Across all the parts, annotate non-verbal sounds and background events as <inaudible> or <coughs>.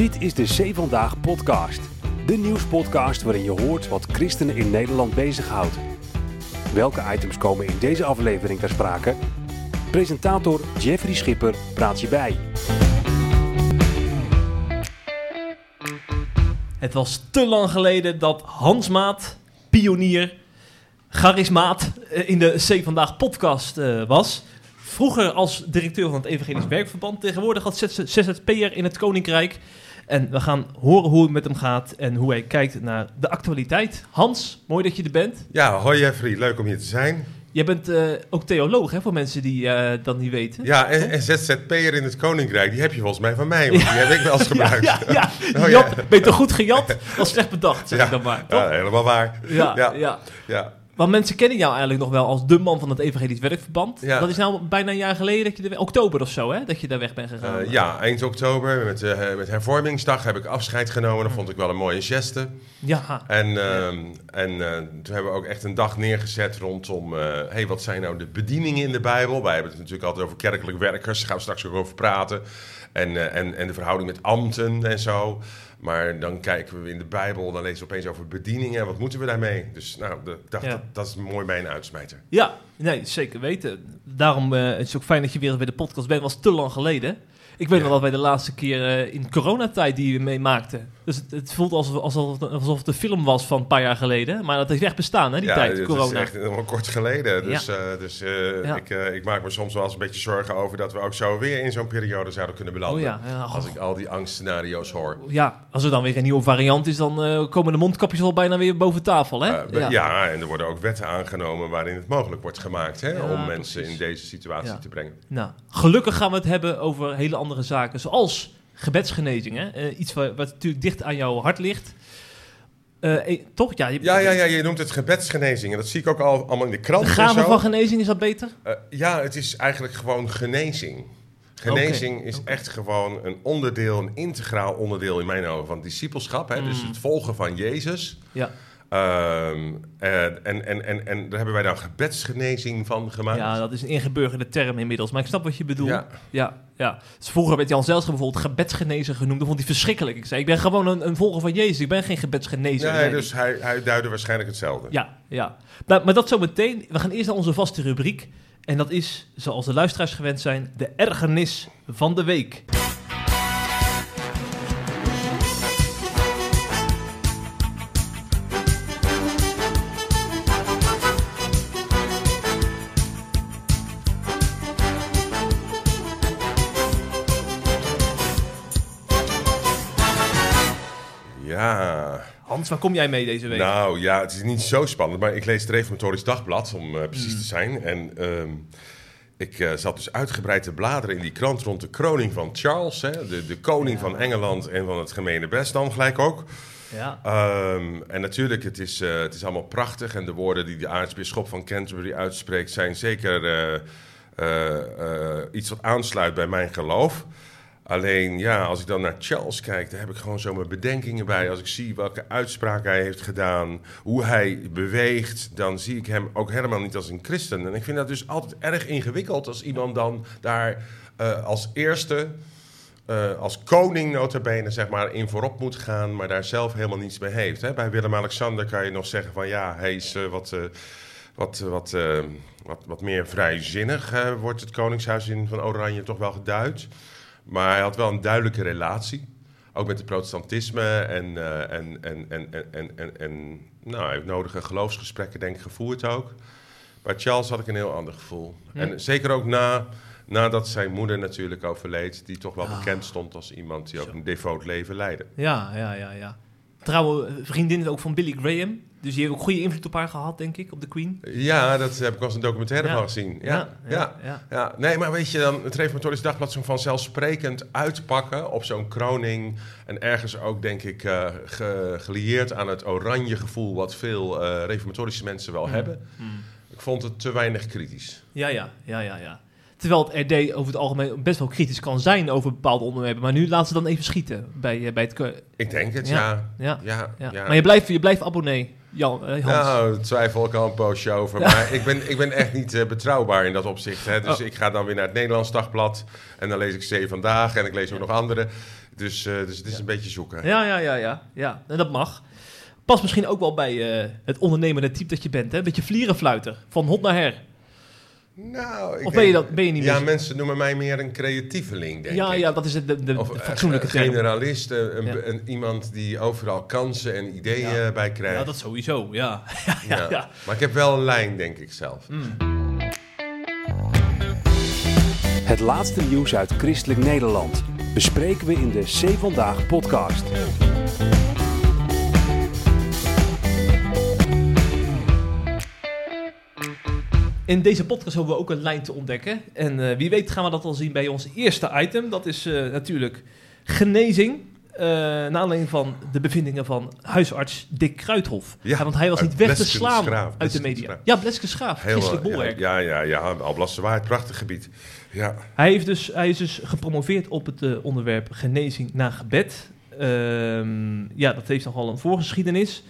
Dit is de C Vandaag podcast. De nieuwspodcast waarin je hoort wat christenen in Nederland bezighoudt. Welke items komen in deze aflevering ter sprake? Presentator Jeffrey Schipper praat je bij. Het was te lang geleden dat Hans Maat, pionier, charismaat eh, in de C Vandaag podcast eh, was. Vroeger als directeur van het Evangelisch Werkverband, tegenwoordig als ZZP'er in het Koninkrijk. En we gaan horen hoe het met hem gaat en hoe hij kijkt naar de actualiteit. Hans, mooi dat je er bent. Ja, hoi Jeffrey, leuk om hier te zijn. Jij bent eh, ook theoloog, hè, voor mensen die eh, dat niet weten. Ja, en, en ZZP'er in het Koninkrijk, die heb je volgens mij van mij, want die heb ik wel eens <laughs> gebruikt. Ja, ja, <laughs> ja. Oh, ja. ben je toch goed gejat? Dat slecht bedacht, zeg ik dan maar. Toch? ja, helemaal waar. Ja, ja. ja. Want mensen kennen jou eigenlijk nog wel als de man van het Evangelisch Werkverband. Ja. Dat is nou bijna een jaar geleden, dat je er, oktober of zo, hè, dat je daar weg bent gegaan. Eh, ja, eind oktober met, eh, met hervormingsdag heb ik afscheid genomen. Dat vond ik wel een mooie geste. Ja, En, ehm, en eh, toen hebben we ook echt een dag neergezet rondom... eh hey, wat zijn nou de bedieningen in de Bijbel? Wij hebben het natuurlijk altijd over kerkelijk werkers. Daar gaan we straks ook over praten. En, en, en de verhouding met ambten en zo. Maar dan kijken we in de Bijbel, dan lezen we opeens over bedieningen. Wat moeten we daarmee? Dus nou, de- dacht, Ja. dat, dat is mooi bij een uitsmijter. ja, nee, zeker weten. Daarom eh, is het ook fijn dat je weer bij de podcast bent. was te lang geleden. Ik weet Ja. nog dat wij de laatste keer eh, in coronatijd die we meemaakten. Dus het, het voelt alsof, alsof, alsof het een film was van een paar jaar geleden. Maar dat heeft echt bestaan, hè, die ja, tijd, corona. is echt helemaal kort geleden. Dus, eh, dus eh, Ja. ik, ik maak me soms wel eens een beetje zorgen over dat we ook zo weer in zo'n periode zouden kunnen belanden. Oh ja, ja, Als ik al die angstscenario's hoor. ja, als er dan weer een nieuwe variant is, dan komen de mondkapjes al bijna weer boven tafel, hè? Ja. en er worden ook wetten aangenomen waarin het mogelijk wordt gemaakt hè, Ja, om mensen in deze situatie Ja. te brengen. Nou, gelukkig gaan we het hebben over hele andere zaken, zoals gebedsgenezing. Hè? Eh, iets wat, wat natuurlijk dicht aan jouw hart ligt. Eh, eh, toch? Ja, je, Ja, ja, ja, je noemt het gebedsgenezing. En dat zie ik ook al, allemaal in de krant. De gave van genezing, is dat beter? Eh, ja, het is eigenlijk gewoon genezing. Genezing is echt gewoon een onderdeel, een integraal onderdeel in mijn ogen van discipelschap. Hè? Dus Mm. het volgen van Jezus. Ja. Ehm, eh, en, en, en, en daar hebben wij dan gebedsgenezing van gemaakt. ja, dat is een ingeburgerde term inmiddels. Maar ik snap wat je bedoelt. Ja. ja, ja. Dus vroeger werd Jan Zelstra bijvoorbeeld gebedsgenezer genoemd. Dat vond hij verschrikkelijk. Ik zei, ik ben gewoon een, een volger van Jezus. Ik ben geen gebedsgenezer. Nee, Nee. dus hij, hij duidde waarschijnlijk hetzelfde. Ja, ja. Maar, maar dat zo meteen. We gaan eerst naar onze vaste rubriek. En dat is, zoals de luisteraars gewend zijn, de ergernis van de week. Waar kom jij mee deze week? Nou ja, het is niet zo spannend, maar ik lees het Reformatorisch Dagblad, om eh, precies Mm. te zijn. En ehm, ik eh, zat dus uitgebreid te bladeren in die krant rond de kroning van Charles, hè, de, de koning van Engeland en van het gemene best dan gelijk ook. Ja. Ehm, en natuurlijk, het is, eh, het is allemaal prachtig. En de woorden die de aartsbisschop van Canterbury uitspreekt... zijn zeker iets wat aansluit bij mijn geloof. Alleen, ja, als ik dan naar Charles kijk... daar heb ik gewoon zo mijn bedenkingen bij. Als ik zie welke uitspraak hij heeft gedaan... hoe hij beweegt... dan zie ik hem ook helemaal niet als een christen. En ik vind dat dus altijd erg ingewikkeld... als iemand dan daar eh, als eerste eh, als koning notabene zeg maar in voorop moet gaan, maar daar zelf helemaal niets mee heeft. Hè? Bij Willem-Alexander kan je nog zeggen van ja, hij is eh, wat, wat, wat, wat, wat meer vrijzinnig, wordt het koningshuis in van Oranje toch wel geduid. Maar hij had wel een duidelijke relatie, ook met het protestantisme en, eh, en, en, en, en, en, en, en nou, hij heeft nodige geloofsgesprekken denk ik gevoerd ook. Bij Charles had ik een heel ander gevoel. Hm. En zeker ook na, nadat zijn moeder natuurlijk overleed, die toch wel Ah. bekend stond als iemand die ook Zo. een devoot leven leidde. Ja, ja, ja, ja. Trouwe eh, vriendin ook van Billy Graham. Dus die heeft ook goede invloed op haar gehad, denk ik, op de Queen. Ja, dat heb ik als een documentaire Ja. van gezien. Ja, ja, ja. ja. Nee, maar weet je dan, het Reformatorisch Dagblad zo vanzelfsprekend uitpakken op zo'n kroning. En ergens ook, denk ik, ge- gelieerd aan het oranje gevoel wat veel eh reformatorische mensen wel Mm. hebben. Mm. Ik vond het te weinig kritisch. Ja, ja, ja, ja, ja. Terwijl het RD over het algemeen best wel kritisch kan zijn over bepaalde onderwerpen. Maar nu laten ze dan even schieten bij, eh, bij het... Ik denk het, Ja. ja. Ja, Ja, ja. ja. Maar je blijft, je blijft abonnee. Jan, eh, Hans? Nou, daar twijfel ik al een poosje over. Maar <laughs> ik ben, ik ben echt niet eh, betrouwbaar in dat opzicht. Hè. Dus Oh. ik ga dan weer naar het Nederlands Dagblad. En dan lees ik Zee Vandaag en ik lees ook nog andere. Dus, eh, dus het is een beetje zoeken. Ja, ja, ja, ja. ja. En dat mag. Past misschien ook wel bij eh, het ondernemende type dat je bent, hè? Een beetje vlierenfluiter, van hot naar her. Nou, ik Of ben je, dat, ben je niet Ja, meer... mensen noemen mij meer een creatieveling, denk ja, ik. ja, dat is het, de, de, Of de eh, fatsoenlijke een term. generalist, een, een- Ja. een- iemand die overal kansen en ideeën Ja. bij krijgt. Ja, dat sowieso, ja. ja, <laughs> ja, Ja. ja. Maar ik heb wel een lijn, denk ik zelf. Mm. Het laatste nieuws uit Christelijk Nederland bespreken we in de C Vandaag podcast. In deze podcast hebben we ook een lijn te ontdekken. En eh, wie weet gaan we dat al zien bij ons eerste item. Dat is eh, natuurlijk genezing. Uh, naar aanleiding van de bevindingen van huisarts Dick Kruithof. Ja, want hij was niet weg te slaan uit de media. Ja, Bleskens Graaf, christelijk ja, bolwerk. ja, ja, ja, Alblasserwaard, prachtig gebied. Ja. Hij, heeft dus, hij is dus gepromoveerd op het onderwerp genezing na gebed. Ehm, ja, dat heeft nogal een voorgeschiedenis.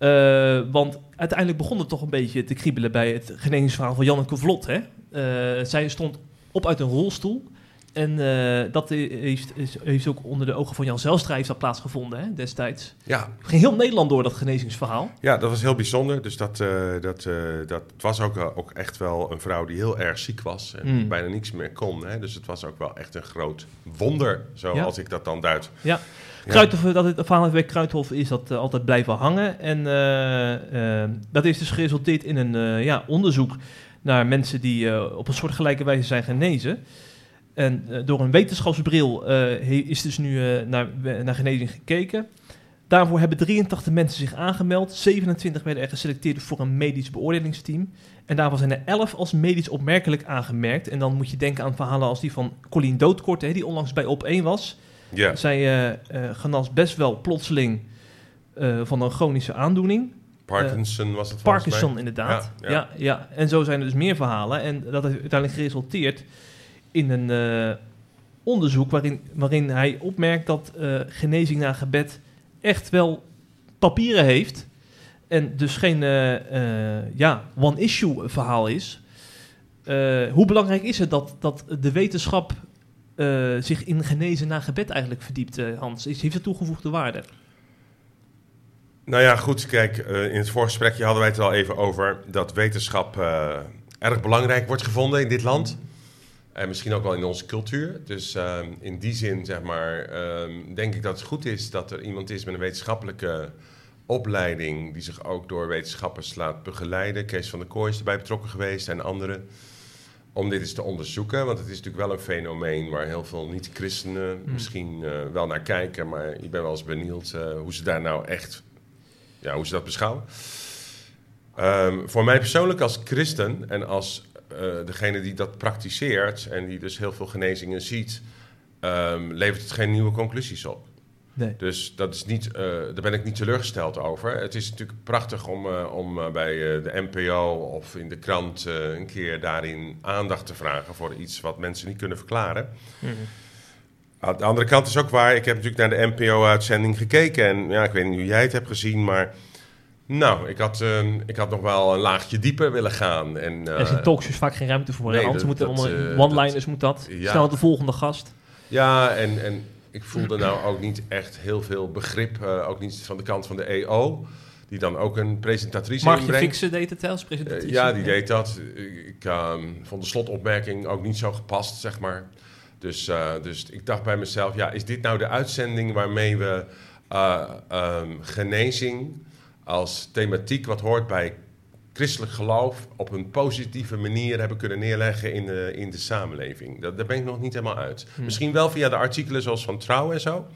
Eh, want uiteindelijk begon het toch een beetje te kriebelen bij het genezingsverhaal van Janneke Vlot. Hè? Eh, zij stond op uit een rolstoel. En eh, dat heeft, is, heeft ook onder de ogen van Jan Zelstra heeft dat plaatsgevonden hè, destijds. Ja, ging heel Nederland door, dat genezingsverhaal. ja, dat was heel bijzonder. Dus dat, dat, dat het was ook, ook echt wel een vrouw die heel erg ziek was. En Mm. bijna niks meer kon. Hè? Dus het was ook wel echt een groot wonder, zoals ik dat dan duid. Ja. Kruithof, dat het van Kruithof is dat eh, altijd blijven hangen. En eh, eh, dat is dus geresulteerd in een ja, onderzoek naar mensen die op een soortgelijke wijze zijn genezen. En door een wetenschapsbril is dus nu naar, naar genezing gekeken. Daarvoor hebben 83 mensen zich aangemeld. 27 werden er geselecteerd voor een medisch beoordelingsteam. En daarvan zijn er 11 als medisch opmerkelijk aangemerkt. En dan moet je denken aan verhalen als die van Colleen Doodkort, hè, die onlangs bij Op 1 was. Ja, Zij eh, eh, genas best wel plotseling eh, van een chronische aandoening. Parkinson was het Parkinson, mij. inderdaad. Ja, Ja, ja. ja. En zo zijn er dus meer verhalen. En dat heeft uiteindelijk geresulteerd in een onderzoek waarin, waarin hij opmerkt dat genezing na gebed echt wel papieren heeft. En dus geen ja, one-issue verhaal is. Hoe belangrijk is het dat, dat de wetenschap eh, zich in genezen na gebed eigenlijk verdiept, eh, Hans? Heeft het toegevoegde waarde? Nou ja, goed, kijk, eh, in het voorgesprekje hadden wij het al even over dat wetenschap erg belangrijk wordt gevonden in dit land. En misschien ook wel in onze cultuur. Dus in die zin, zeg maar, ehm, denk ik dat het goed is dat er iemand is met een wetenschappelijke opleiding die zich ook door wetenschappers laat begeleiden. Kees van der Kooi is erbij betrokken geweest en anderen. Om dit eens te onderzoeken, want het is natuurlijk wel een fenomeen waar heel veel niet-christenen misschien eh, wel naar kijken. Maar ik ben wel eens benieuwd eh, hoe ze daar nou echt ja, hoe ze dat beschouwen. Ehm, voor mij persoonlijk als christen en als eh, degene die dat praktiseert en die dus heel veel genezingen ziet, ehm, levert het geen nieuwe conclusies op. Nee. Dus dat is niet, eh, daar ben ik niet teleurgesteld over. Het is natuurlijk prachtig om, eh, om eh, bij de NPO of in de krant een keer daarin aandacht te vragen voor iets wat mensen niet kunnen verklaren. Mhm. Aan de andere kant is ook waar, ik heb natuurlijk naar de NPO-uitzending gekeken. En ja, ik weet niet hoe jij het hebt gezien, maar... Nou, ik had, eh, ik had nog wel een laagje dieper willen gaan. En, eh, er is in talkshows vaak geen ruimte voor. nee, Hans dat- moet er onder one-liners moet dat. ja. Snel de volgende gast. Ja, en, en ik voelde nou ook niet echt heel veel begrip. eh, ook niet van de kant van de EO, die dan ook een presentatrice Markje inbrengt. Fixen deed het als Eh, presentatrice. ja, die deed dat. Ik ehm, vond de slotopmerking ook niet zo gepast, zeg maar. Dus, eh, dus ik dacht bij mezelf, ja, is dit nou de uitzending waarmee we eh, ehm, genezing als thematiek wat hoort bij christelijk geloof op een positieve manier hebben kunnen neerleggen in de, in de samenleving? Dat, daar ben ik nog niet helemaal uit. Hmm. Misschien wel via de artikelen zoals van Trouw en zo.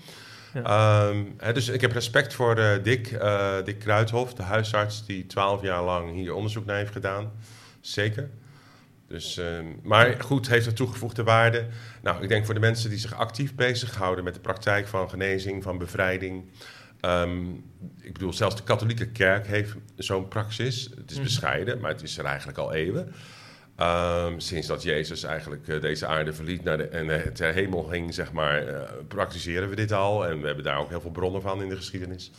Ehm, dus ik heb respect voor eh, Dick, eh, Dick Kruithof, de huisarts die twaalf jaar lang hier onderzoek naar heeft gedaan. Zeker. Dus, ehm, maar goed, heeft het toegevoegde waarde? Nou, ik denk voor de mensen die zich actief bezighouden met de praktijk van genezing, van bevrijding. Ehm, ik bedoel, zelfs de katholieke kerk heeft zo'n praxis. Het is Mhm. bescheiden, maar het is er eigenlijk al eeuwen. Ehm, sinds dat Jezus eigenlijk eh, deze aarde verliet naar de, en eh, ter hemel ging, zeg maar, eh, praktiseren we dit al. En we hebben daar ook heel veel bronnen van in de geschiedenis.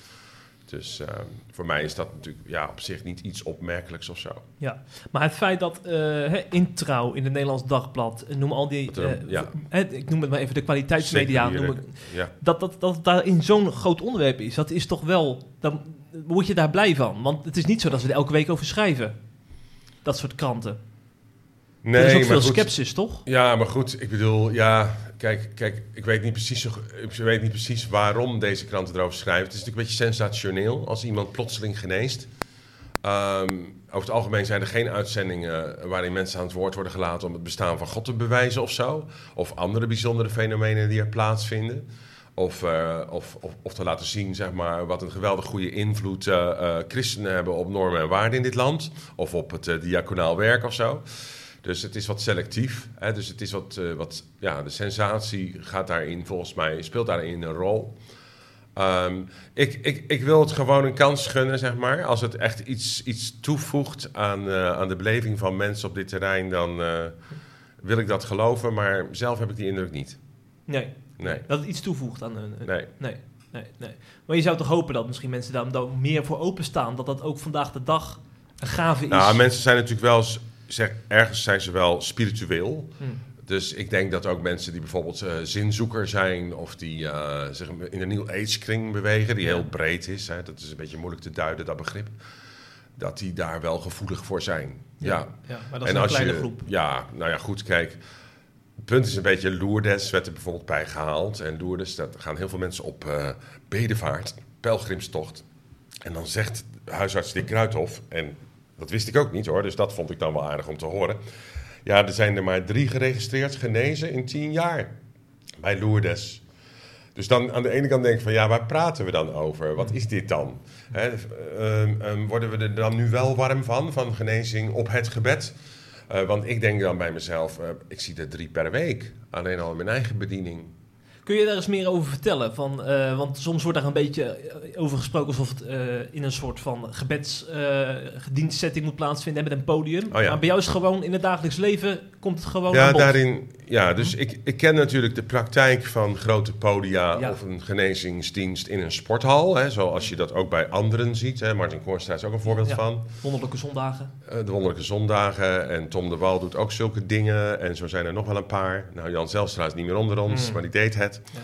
Dus ehm, voor mij is dat natuurlijk ja, op zich niet iets opmerkelijks of zo. Ja, maar het feit dat eh hè, in Trouw, in het Nederlands Dagblad, eh, noem al die, eh, ja. ik noem het maar even de kwaliteitsmedia, noem ik, Ja. dat, dat, dat daarin zo'n groot onderwerp is, dat is toch wel, dan word je daar blij van. Want het is niet zo dat ze er elke week over schrijven, dat soort kranten. Nee, er is ook maar veel goed, sceptisch, toch? Ja, maar goed, ik bedoel, ja, kijk, kijk ik, weet niet precies, ik weet niet precies waarom deze kranten erover schrijven. Het is natuurlijk een beetje sensationeel als iemand plotseling geneest. Ehm, over het algemeen zijn er geen uitzendingen waarin mensen aan het woord worden gelaten om het bestaan van God te bewijzen of zo. Of andere bijzondere fenomenen die er plaatsvinden. Of, eh, of, of, of te laten zien zeg maar, wat een geweldig goede invloed eh, eh, christenen hebben op normen en waarden in dit land. Of op het eh, diaconaal werk of zo. Dus het is wat selectief. Hè? Dus het is wat, eh, wat, ja, de sensatie gaat daarin, volgens mij, speelt daarin een rol. Ehm, ik, ik, ik wil het gewoon een kans gunnen, zeg maar. Als het echt iets, iets toevoegt aan, eh, aan de beleving van mensen op dit terrein, dan eh, wil ik dat geloven. Maar zelf heb ik die indruk niet. Nee, Nee, dat het iets toevoegt aan hun... nee. Nee, nee, nee. Maar je zou toch hopen dat misschien mensen daar dan meer voor openstaan, dat dat ook vandaag de dag een gave is. Nou, mensen zijn natuurlijk wel, s- zeg, ergens zijn ze wel spiritueel. Hm. Dus ik denk dat ook mensen die bijvoorbeeld eh, zinzoeker zijn of die eh, zich in een New Age kring bewegen, die heel breed is, hè, dat is een beetje moeilijk te duiden, dat begrip, dat die daar wel gevoelig voor zijn. Ja. ja maar dat is een kleine groep. Ja, nou ja, goed, kijk. Het punt is een beetje, Lourdes werd er bijvoorbeeld bij gehaald. En Lourdes, daar gaan heel veel mensen op eh bedevaart, pelgrimstocht. En dan zegt huisarts Dick Kruithof, en dat wist ik ook niet hoor, dus dat vond ik dan wel aardig om te horen. Ja, er zijn er maar drie geregistreerd genezen in tien jaar bij Lourdes. Dus dan aan de ene kant denk ik van ja, waar praten we dan over? Wat is dit dan? Ehm, ehm, worden we er dan nu wel warm van, van genezing op het gebed? Eh, want ik denk dan bij mezelf, eh, ik zie er drie per week. Alleen al in mijn eigen bediening. Kun je daar eens meer over vertellen? Van, eh, want soms wordt daar een beetje eh, over gesproken alsof het eh, in een soort van gebedsdienstsetting moet plaatsvinden met een podium. Oh ja. Maar bij jou is het gewoon in het dagelijks leven komt het gewoon Ja, daarin, ja dus ik, ik ken natuurlijk de praktijk van grote podia Ja. of een genezingsdienst in een sporthal. Hè, zoals je dat ook bij anderen ziet. Hè. Martin Koorstra is ook een voorbeeld Ja. van. Wonderlijke zondagen. De Wonderlijke Zondagen en Tom de Wal doet ook zulke dingen. En zo zijn er nog wel een paar. Nou, Jan Zelstra is niet meer onder ons, Mm. maar die deed het. Ja.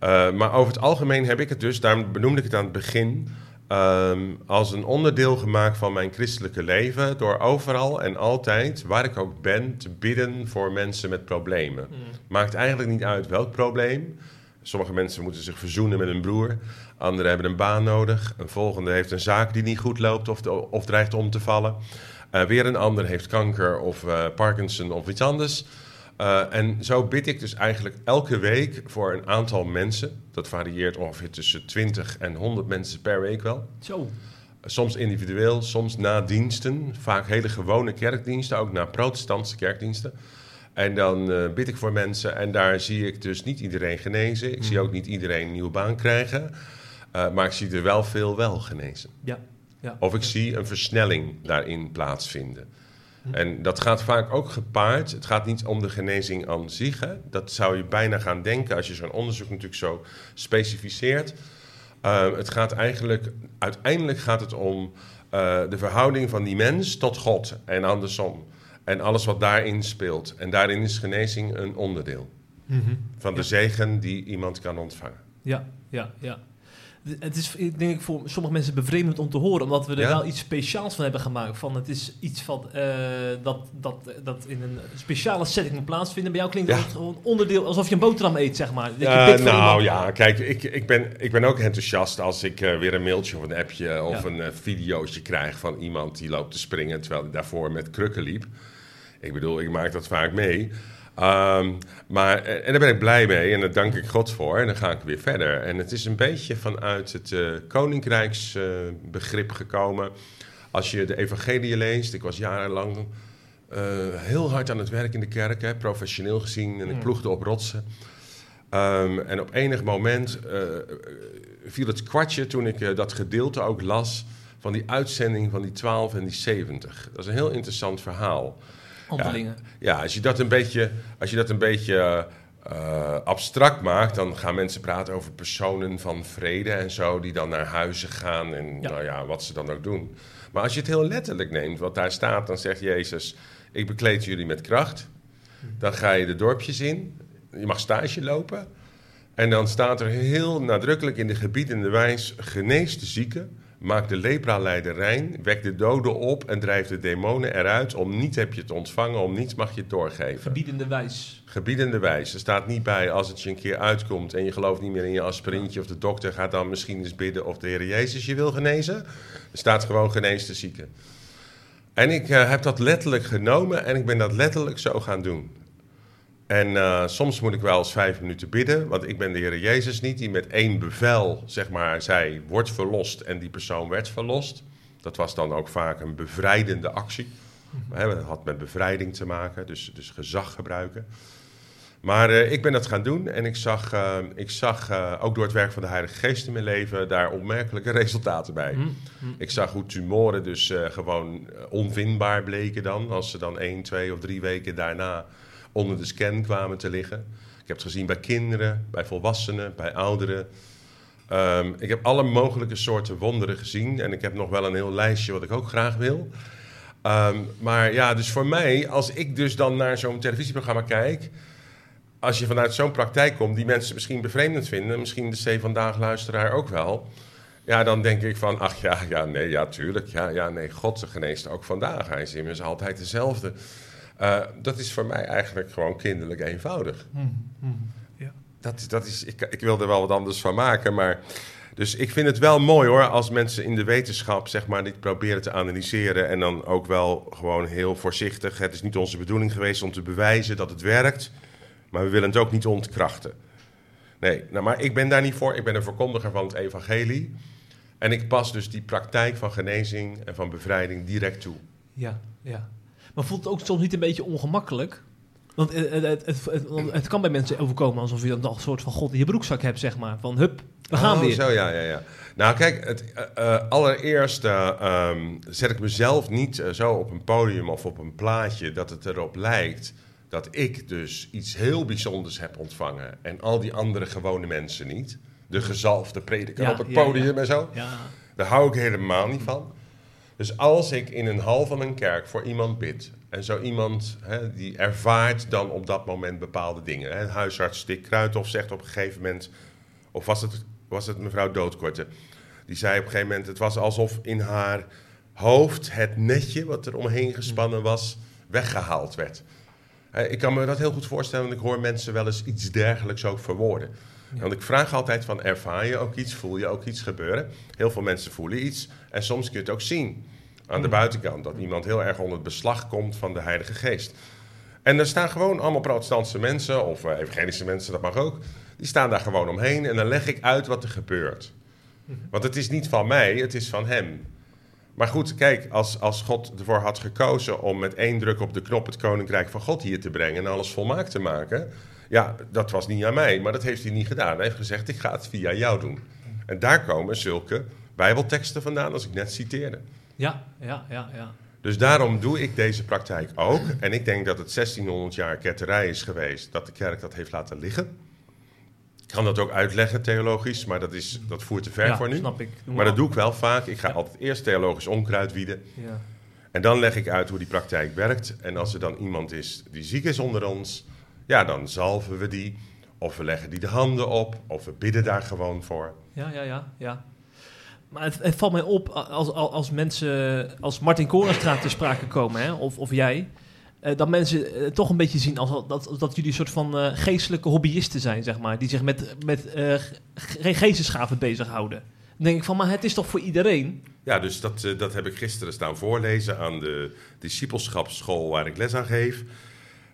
Eh, maar over het algemeen heb ik het dus, daarom benoemde ik het aan het begin... ehm, als een onderdeel gemaakt van mijn christelijke leven... door overal en altijd, waar ik ook ben, te bidden voor mensen met problemen. Mm. Maakt eigenlijk niet uit welk probleem. Sommige mensen moeten zich verzoenen met een broer. Anderen hebben een baan nodig. Een volgende heeft een zaak die niet goed loopt of, of dreigt om te vallen. Eh, weer een ander heeft kanker of eh, Parkinson of iets anders. Eh, en zo bid ik dus eigenlijk elke week voor een aantal mensen. Dat varieert ongeveer tussen 20 en 100 mensen per week wel. Zo. Soms individueel, soms na diensten. Vaak hele gewone kerkdiensten, ook na protestantse kerkdiensten. En dan eh, bid ik voor mensen en daar zie ik dus niet iedereen genezen. Ik zie ook niet iedereen een nieuwe baan krijgen. Eh, maar ik zie er wel veel wel genezen. Ja. ja. Of ik zie een versnelling daarin plaatsvinden. En dat gaat vaak ook gepaard. Het gaat niet om de genezing aan zich. Hè. Dat zou je bijna gaan denken als je zo'n onderzoek natuurlijk zo specificeert. Uh, het gaat eigenlijk, uiteindelijk gaat het om uh, de verhouding van die mens tot God en andersom. En alles wat daarin speelt. En daarin is genezing een onderdeel Mm -hmm. van de ja. zegen die iemand kan ontvangen. Ja, ja, ja. Het is denk ik voor sommige mensen bevreemdend om te horen, omdat we er Ja. wel iets speciaals van hebben gemaakt. Van het is iets van, uh, dat, dat, dat in een speciale setting moet plaatsvinden. Bij jou klinkt Ja. het gewoon onderdeel, alsof je een boterham eet, zeg maar. Dat je Uh, voor nou ja, kijk, ik, ik, ben, ik ben ook enthousiast als ik uh, weer een mailtje of een appje of Ja. een videootje krijg van iemand die loopt te springen terwijl hij daarvoor met krukken liep. Ik bedoel, ik maak dat vaak mee. Um, maar, eh, en daar ben ik blij mee en daar dank ik God voor. En dan ga ik weer verder. En het is een beetje vanuit het uh, koninkrijksbegrip gekomen. Als je de evangelie leest, ik was jarenlang uh, heel hard aan het werk in de kerk, hè, professioneel gezien. En ik Mm. ploegde op rotsen. Um, en op enig moment viel het kwartje toen ik dat gedeelte ook las van die uitzending van die 12 en die 70. Dat is een heel interessant verhaal. Handelingen. Ja, als je dat een beetje, als je dat een beetje eh, abstract maakt, dan gaan mensen praten over personen van vrede en zo, die dan naar huizen gaan en Ja. nou ja, wat ze dan ook doen. Maar als je het heel letterlijk neemt, wat daar staat, dan zegt Jezus: Ik bekleed jullie met kracht. Dan ga je de dorpjes in, je mag stage lopen. En dan staat er heel nadrukkelijk in de gebiedende wijs: genees de zieken, maak de lepra-leider rein, wek de doden op en drijf de demonen eruit. Om niet heb je het ontvangen, om niets mag je het doorgeven. Verbiedende wijs. Gebiedende wijs. Er staat niet bij als het je een keer uitkomt en je gelooft niet meer in je aspirintje of de dokter gaat dan misschien eens bidden of de Heer Jezus je wil genezen. Er staat gewoon genees de zieken. En ik eh, heb dat letterlijk genomen en ik ben dat letterlijk zo gaan doen. En eh, soms moet ik wel eens vijf minuten bidden, want ik ben de Heer Jezus niet, die met één bevel, zeg maar, zei, wordt verlost en die persoon werd verlost. Dat was dan ook vaak een bevrijdende actie. Hè, Het had met bevrijding te maken, dus, dus gezag gebruiken. Maar eh, ik ben dat gaan doen en ik zag, eh, ik zag ook door het werk van de Heilige Geest in mijn leven daar opmerkelijke <laughs> resultaten bij. Hm, Ik zag hoe tumoren dus gewoon onvindbaar bleken dan, als ze dan één, twee of drie weken daarna onder de scan kwamen te liggen. Ik heb het gezien bij kinderen, bij volwassenen, bij ouderen. Ehm, ik heb alle mogelijke soorten wonderen gezien en ik heb nog wel een heel lijstje wat ik ook graag wil. Ehm, maar ja, dus voor mij, als ik dus dan naar zo'n televisieprogramma kijk, als je vanuit zo'n praktijk komt, die mensen misschien bevreemdend vinden, misschien de C vandaag luisteraar ook wel. Ja, dan denk ik van, ach ja, ja, nee, ja, tuurlijk. Ja, ja, nee, God geneest ook vandaag. Hij is immers altijd dezelfde. Eh, dat is voor mij eigenlijk gewoon kinderlijk eenvoudig. Ja. Dat, is- dat is, ik, ik wil er wel wat anders van maken, maar... Dus ik vind het wel mooi hoor, als mensen in de wetenschap zeg maar dit proberen te analyseren en dan ook wel gewoon heel voorzichtig. Het is niet onze bedoeling geweest om te bewijzen dat het werkt, maar we willen het ook niet ontkrachten. Nee, nou, maar ik ben daar niet voor. Ik ben een verkondiger van het evangelie. En ik pas dus die praktijk van genezing en van bevrijding direct toe. Ja, ja. Maar voelt het ook soms niet een beetje ongemakkelijk? Want het, het, het, het, het kan bij mensen overkomen alsof je dan een soort van God in je broekzak hebt, zeg maar. Van hup, we gaan oh, weer. Zo, ja, ja, ja. Nou, kijk, het, eh, eh, allereerst eh, ehm, zet ik mezelf niet eh, zo op een podium of op een plaatje dat het erop lijkt dat ik dus iets heel bijzonders heb ontvangen en al die andere gewone mensen niet. De gezalfde prediker Ja, op het podium ja. en zo. Ja, Daar hou ik helemaal niet van. Dus als ik in een hal van een kerk voor iemand bid... en zo iemand hè, die ervaart dan op dat moment bepaalde dingen... Hè, huisarts Stik Kruithof zegt op een gegeven moment... of was het, was het mevrouw Doodkorte... die zei op een gegeven moment... het was alsof in haar hoofd het netje wat er omheen gespannen was... weggehaald werd. Ik kan me dat heel goed voorstellen... want ik hoor mensen wel eens iets dergelijks ook verwoorden... Want ik vraag altijd van, ervaar je ook iets? Voel je ook iets gebeuren? Heel veel mensen voelen iets. En soms kun je het ook zien aan de buitenkant. Dat iemand heel erg onder het beslag komt van de Heilige Geest. En er staan gewoon allemaal protestantse mensen, of eh, evangelische mensen, dat mag ook. Die staan daar gewoon omheen en dan leg ik uit wat er gebeurt. Want het is niet van mij, het is van hem. Maar goed, kijk, als, als God ervoor had gekozen om met één druk op de knop het koninkrijk van God hier te brengen en alles volmaakt te maken, ja, dat was niet aan mij, maar dat heeft hij niet gedaan. Hij heeft gezegd: ik ga het via jou doen. En daar komen zulke Bijbelteksten vandaan, als ik net citeerde. ja, ja, ja. ja. Dus daarom doe ik deze praktijk ook. En ik denk dat het 1600 jaar ketterij is geweest dat de kerk dat heeft laten liggen. Ik kan dat ook uitleggen theologisch, maar dat, is, dat voert te ver ja, voor nu. snap ik. Maar dat doe ik wel vaak. Ik ga altijd eerst theologisch onkruid wieden. Ja. En dan leg ik uit hoe die praktijk werkt. En als er dan iemand is die ziek is onder ons, ja, dan zalven we die. Of we leggen die de handen op, of we bidden daar gewoon voor. Ja, ja, ja, ja. Maar het, het valt mij op als, als, als mensen, als Martin Korenstraat te sprake komen, hè, of, of jij, eh, dat mensen eh, toch een beetje zien als al- dat, dat jullie een soort van eh, geestelijke hobbyisten zijn, zeg maar, die zich met, met ge- geestesgaven bezighouden. Dan denk ik van, maar het is toch voor iedereen? Ja, dus dat, dat heb ik gisteren staan voorlezen aan de discipelschapsschool waar ik les aan geef.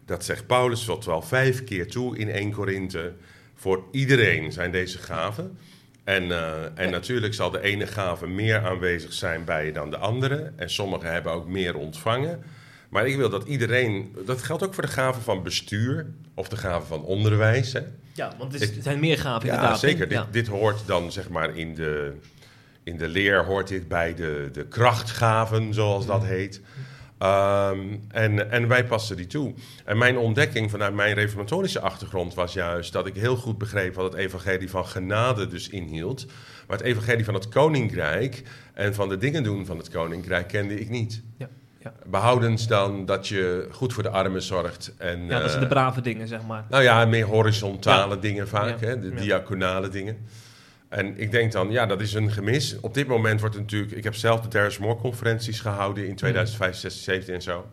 Dat zegt Paulus tot wel vijf keer toe in 1 Korinthe. Voor iedereen zijn deze gaven. En, eh, en natuurlijk zal de ene gave meer aanwezig zijn bij je dan de andere. En sommigen hebben ook meer ontvangen. Maar ik wil dat iedereen... Dat geldt ook voor de gaven van bestuur of de gaven van onderwijs. Hè? Ja, want het, is- het zijn meer gaven Ja, inderdaad. zeker. Ja. Dit, dit hoort dan zeg maar in de, in de leer hoort dit bij de, de krachtgaven, zoals dat heet. Ehm, en, en wij passen die toe. En mijn ontdekking vanuit mijn reformatorische achtergrond was juist dat ik heel goed begreep wat het evangelie van genade dus inhield. Maar het evangelie van het koninkrijk en van de dingen doen van het koninkrijk kende ik niet. Ja, ja. Behoudens dan dat je goed voor de armen zorgt. En, Ja, dat zijn de eh, brave dingen, zeg maar. nou ja, meer horizontale Ja. dingen vaak, hè, de diaconale dingen. En ik denk dan, ja, dat is een gemis. Op dit moment wordt het natuurlijk... Ik heb zelf de Darius Moore conferenties gehouden in 2005, 16, 17 en zo.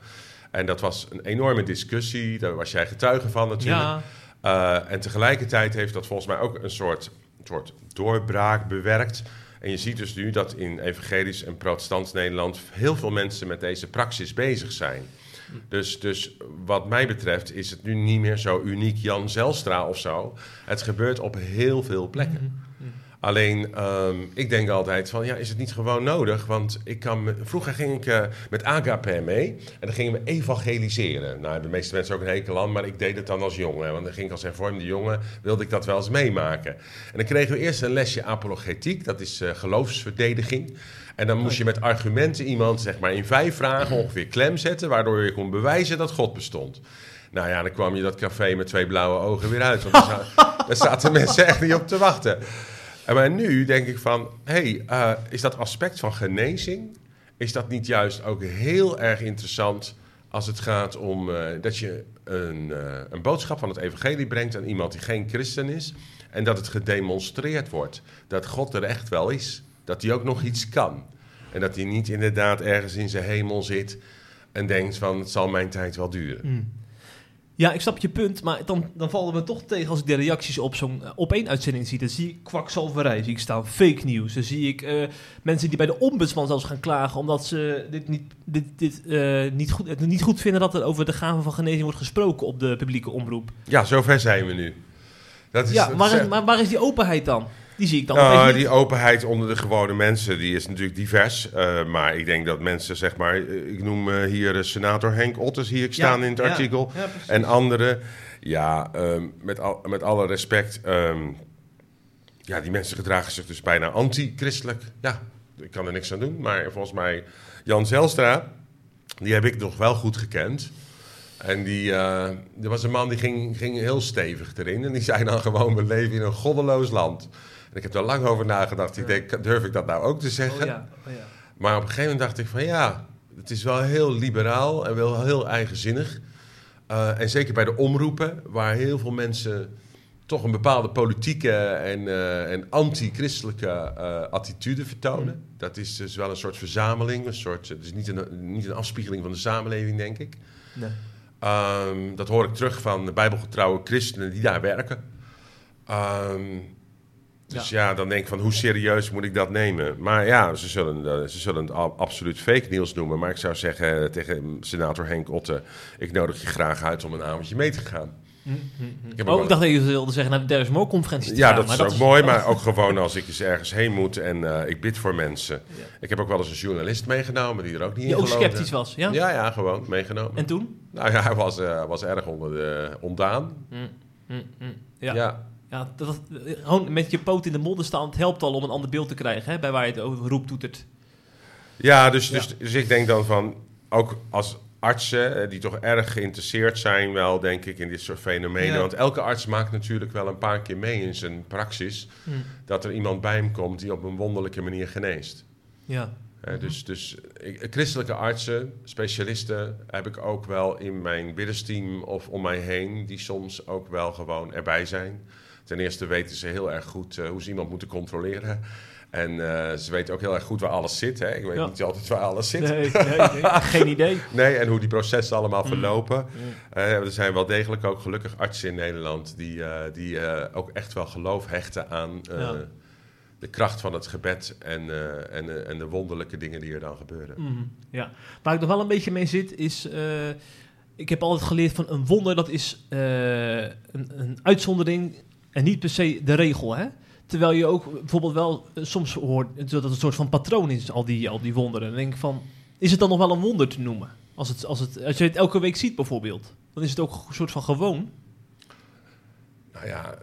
En dat was een enorme discussie. Daar was jij getuige van natuurlijk. Ja, Eh, en tegelijkertijd heeft dat volgens mij ook een soort, soort doorbraak bewerkt. En je ziet dus nu dat in evangelisch en protestants Nederland heel veel mensen met deze praxis bezig zijn. Dus, dus wat mij betreft is het nu niet meer zo uniek Jan Zelstra of zo. Het gebeurt op heel veel plekken. Alleen, ehm, ik denk altijd van, ja, is het niet gewoon nodig? Want ik kan me- vroeger ging ik eh, met Agape mee en dan gingen we evangeliseren. Nou, de meeste mensen ook een hekel aan, maar ik deed het dan als jongen. Want dan ging ik als hervormde jongen, wilde ik dat wel eens meemaken. En dan kregen we eerst een lesje apologetiek, dat is eh, geloofsverdediging. En dan moest je met argumenten iemand, zeg maar in vijf vragen ongeveer klem zetten, waardoor je kon bewijzen dat God bestond. Nou ja, dan kwam je dat café met twee blauwe ogen weer uit. Want daar <laughs> zaten mensen echt niet op te wachten. Maar nu denk ik van, hey, eh, is dat aspect van genezing, is dat niet juist ook heel erg interessant als het gaat om eh, dat je een, eh, een boodschap van het evangelie brengt aan iemand die geen christen is en dat het gedemonstreerd wordt dat God er echt wel is, dat hij ook nog iets kan en dat hij niet inderdaad ergens in zijn hemel zit en denkt van het zal mijn tijd wel duren. Ja, ik snap je punt, maar dan, dan vallen we toch tegen als ik de reacties op zo'n eh, op één uitzending zie. Dan zie ik kwakzalverij, zie ik staan, fake news. Dan zie ik eh, mensen die bij de ombudsman zelfs gaan klagen omdat ze dit, niet, dit, dit, eh, niet, goed, het niet goed vinden dat er over de gave van genezing wordt gesproken op de publieke omroep. Ja, zover zijn we nu. Dat is, Ja, waar is maar waar is die openheid dan? Die zie ik dan Nou, die openheid onder de gewone mensen, die is natuurlijk divers. Eh, maar ik denk dat mensen, zeg maar, eh, ik noem eh, hier senator Henk Otters hier ik staan Ja, in het artikel. ja, en anderen. Ja, ehm, met, al, met alle respect. ehm, ja, die mensen gedragen zich dus bijna anti-christelijk. Ja, ik kan er niks aan doen. Maar volgens mij, Jan Zelstra, die heb ik nog wel goed gekend. En die, eh, er was een man die ging, ging heel stevig erin. En die zei dan gewoon, we leven in een goddeloos land. En ik heb daar lang over nagedacht. Ik denk, durf ik dat nou ook te zeggen? Oh ja, oh ja. Maar op een gegeven moment dacht ik van ja, het is wel heel liberaal en wel heel eigenzinnig. Eh, en zeker bij de omroepen, waar heel veel mensen toch een bepaalde politieke en, eh, en anti-christelijke eh, attitude vertonen. Dat is dus wel een soort verzameling, een soort, het is niet een, niet een afspiegeling van de samenleving, denk ik. Nee. Ehm, dat hoor ik terug van de bijbelgetrouwe christenen die daar werken. Ehm, dus ja. dan denk ik van hoe serieus moet ik dat nemen? Maar ja, ze zullen, eh, ze zullen het absoluut fake nieuws noemen. Maar ik zou zeggen tegen senator Henk Otte... ik nodig je graag uit om een avondje mee te gaan. Hm, Ik Oh, ik dacht dat je wilde zeggen naar de Moore conferentie Ja, gaan, dat maar is ook mooi, <laughs> maar ook gewoon als ik eens ergens heen moet en eh, ik bid voor mensen. Ja. Ik heb ook wel eens een journalist meegenomen die er ook niet Die in ook sceptisch was, ja? Ja, ja, gewoon meegenomen. En toen? Nou ja, hij was, eh, was erg onder de, ontdaan. Hm, hm, hm. Ja. ja. Ja, dat, gewoon met je poot in de modder staan, het helpt al om een ander beeld te krijgen, hè, bij waar je het over roept toetert. Ja, dus, Dus, dus ik denk dan van, ook als artsen eh, die toch erg geïnteresseerd zijn wel, denk ik, in dit soort fenomenen. Ja. Want elke arts maakt natuurlijk wel een paar keer mee in zijn praxis Hm. dat er iemand bij hem komt die op een wonderlijke manier geneest. Ja. Eh, dus dus ik, christelijke artsen, specialisten, heb ik ook wel in mijn biddensteam of om mij heen, die soms ook wel gewoon erbij zijn. Ten eerste weten ze heel erg goed eh, hoe ze iemand moeten controleren. En eh, ze weten ook heel erg goed waar alles zit. Hè? Ik weet Ja. niet altijd waar alles zit. Nee, nee, nee, <laughs> geen idee. Nee, en hoe die processen allemaal Mm. verlopen. Eh, er zijn wel degelijk ook gelukkig artsen in Nederland die, die ook echt wel geloof hechten aan Ja. de kracht van het gebed en, en, en de wonderlijke dingen die er dan gebeuren. Mhm, ja. Waar ik nog wel een beetje mee zit, is... ik heb altijd geleerd van een wonder, dat is een, een uitzondering en niet per se de regel, hè? Terwijl je ook bijvoorbeeld wel eh, soms hoort dat het een soort van patroon is, al die, al die wonderen. Dan denk ik van, is het dan nog wel een wonder te noemen? Als, het, als, het, als je het elke week ziet bijvoorbeeld, dan is het ook een soort van gewoon. Nou ja,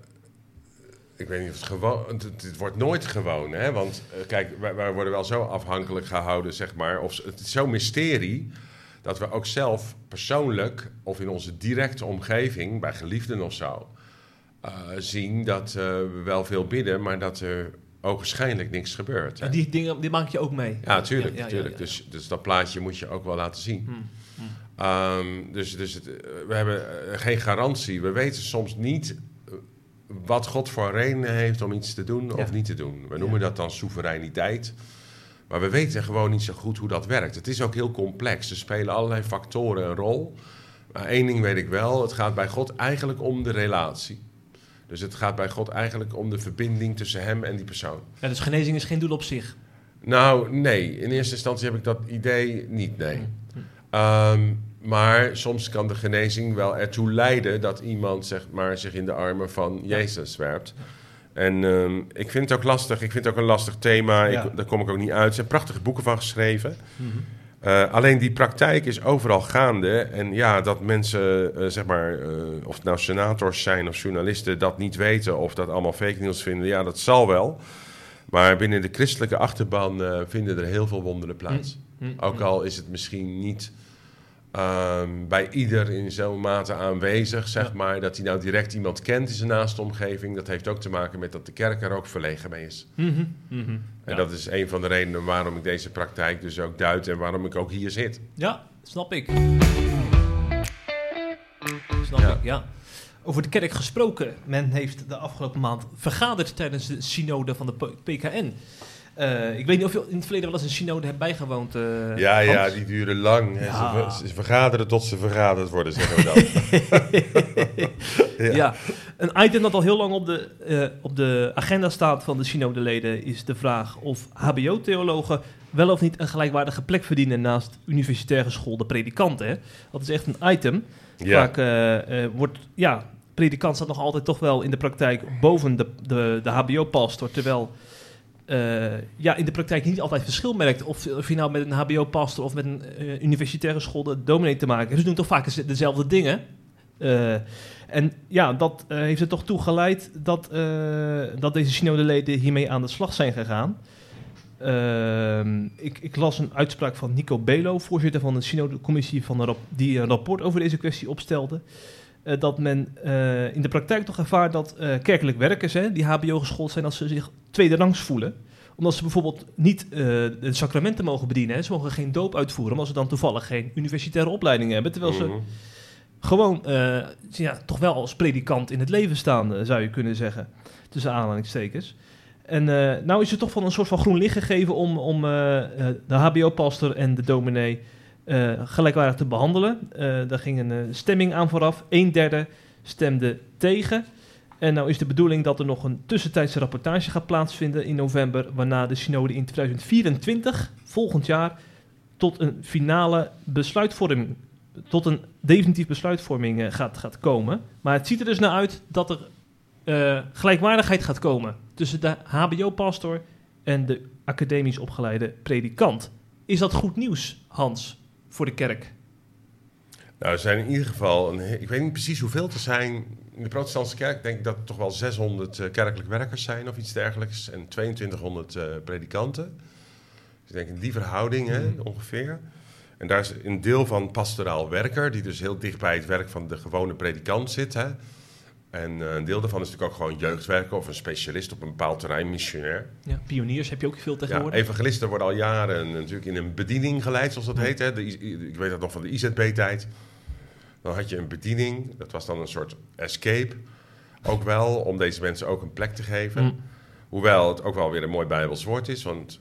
ik weet niet of het gewoon... Het, wordt nooit gewoon, hè? Want eh, kijk, wij, wij worden wel zo afhankelijk gehouden, zeg maar. Of, het is zo'n mysterie dat we ook zelf persoonlijk of in onze directe omgeving, bij geliefden of zo, zien dat eh, we wel veel bidden, maar dat er ogenschijnlijk niks gebeurt. En die dingen die maak je ook mee. Ja, tuurlijk. Ja, ja, tuurlijk. ja, ja. Dus, dus dat plaatje moet je ook wel laten zien. Hmm, hmm. Ehm, dus dus het, eh, we hebben eh, geen garantie. We weten soms niet eh, wat God voor redenen heeft om iets te doen of niet te doen. We noemen dat dan soevereiniteit. Maar we weten gewoon niet zo goed hoe dat werkt. Het is ook heel complex. Er spelen allerlei factoren een rol. Maar één ding weet ik wel: het gaat bij God eigenlijk om de relatie. Dus het gaat bij God eigenlijk om de verbinding tussen hem en die persoon. Ja, dus genezing is geen doel op zich. Nou, nee. In eerste instantie heb ik dat idee niet, nee. Mm. Ehm, maar soms kan de genezing wel ertoe leiden dat iemand zeg maar, zich in de armen van Jezus werpt. En ehm, ik vind het ook lastig. Ik vind het ook een lastig thema. Ja. Ik, daar kom ik ook niet uit. Er zijn prachtige boeken van geschreven. Mhm. Eh, alleen die praktijk is overal gaande. En ja, dat mensen, eh, zeg maar, eh, of het nou senators zijn of journalisten, dat niet weten of dat allemaal fake news vinden, ja, dat zal wel. Maar binnen de christelijke achterban vinden er heel veel wonderen plaats. Mm. Ook al is het misschien niet ehm, bij ieder in zo'n mate aanwezig, zeg Ja. maar, dat hij nou direct iemand kent in zijn naaste omgeving. Dat heeft ook te maken met dat de kerk er ook verlegen mee is. Mhm, mhm. En Ja. dat is een van de redenen waarom ik deze praktijk dus ook duid en waarom ik ook hier zit. Ja, snap ik. Snap Ja. ik, ja. Over de kerk gesproken. Men heeft de afgelopen maand vergaderd tijdens de synode van de PKN. Eh, ik weet niet of je in het verleden wel eens een synode hebt bijgewoond. eh, Ja, Hans? ja, die duren lang. Ja. Ze, ver- ze vergaderen tot ze vergaderd worden, zeggen we dan. <laughs> ja. Ja. een item dat al heel lang op de, eh, op de agenda staat van de synodeleden is de vraag of HBO-theologen wel of niet een gelijkwaardige plek verdienen naast universitair geschoolde predikanten. Hè? Dat is echt een item. ja. Vaak wordt, ja, predikant staat nog altijd toch wel in de praktijk boven de, de, de HBO-pastor, terwijl eh, ja, in de praktijk niet altijd verschil merkt of, of je nou met een HBO-pastor of met een eh, universitaire school dominee te maken hebt. Ze doen toch vaak dezelfde dingen. Eh, en ja, dat heeft er toch toe geleid dat, dat deze synodeleden hiermee aan de slag zijn gegaan. Ik, ik las een uitspraak van Nico Belo, voorzitter van de synodecommissie, van die een rapport over deze kwestie opstelde. Eh, dat men eh, in de praktijk toch ervaart dat eh, kerkelijk werkers, hè, die HBO geschoold zijn, als ze zich tweederangs voelen. Omdat ze bijvoorbeeld niet de sacramenten mogen bedienen. Hè. Ze mogen geen doop uitvoeren, omdat ze dan toevallig geen universitaire opleiding hebben. Terwijl ze Mhm. gewoon ja, toch wel als predikant in het leven staan, zou je kunnen zeggen. Tussen aanhalingstekens. En nou is er toch van een soort van groen licht gegeven om, om de HBO-pastor en de dominee gelijkwaardig te behandelen. Eh daar ging een eh, stemming aan vooraf. Een derde stemde tegen. En nou is de bedoeling dat er nog een tussentijdse rapportage gaat plaatsvinden in november, waarna de synode in 2024, volgend jaar, tot een finale besluitvorming, tot een definitief besluitvorming eh, gaat, gaat komen. Maar het ziet er dus naar uit dat er eh, gelijkwaardigheid gaat komen tussen de HBO-pastor en de academisch opgeleide predikant. Is dat goed nieuws, Hans, voor de kerk? Nou, er zijn in ieder geval, een, ik weet niet precies hoeveel er zijn. In de protestantse kerk denk ik dat er toch wel 600 eh, kerkelijk werkers zijn of iets dergelijks. En 2200 eh, predikanten. Dus ik denk in die verhouding hè, Mhm. ongeveer. En daar is een deel van pastoraal werker, die dus heel dicht bij het werk van de gewone predikant zit. Hè. En eh, een deel daarvan is natuurlijk ook gewoon jeugdwerker of een specialist op een bepaald terrein, missionair. Ja, pioniers heb je ook veel Ja, tegenwoordig. evangelisten worden al jaren natuurlijk in een bediening geleid, zoals dat Ja. heet. Hè. De, ik weet dat nog van de IZB-tijd. Dan had je een bediening, dat was dan een soort escape. Ook wel, om deze mensen ook een plek te geven. Mm. Hoewel het ook wel weer een mooi Bijbels woord is, want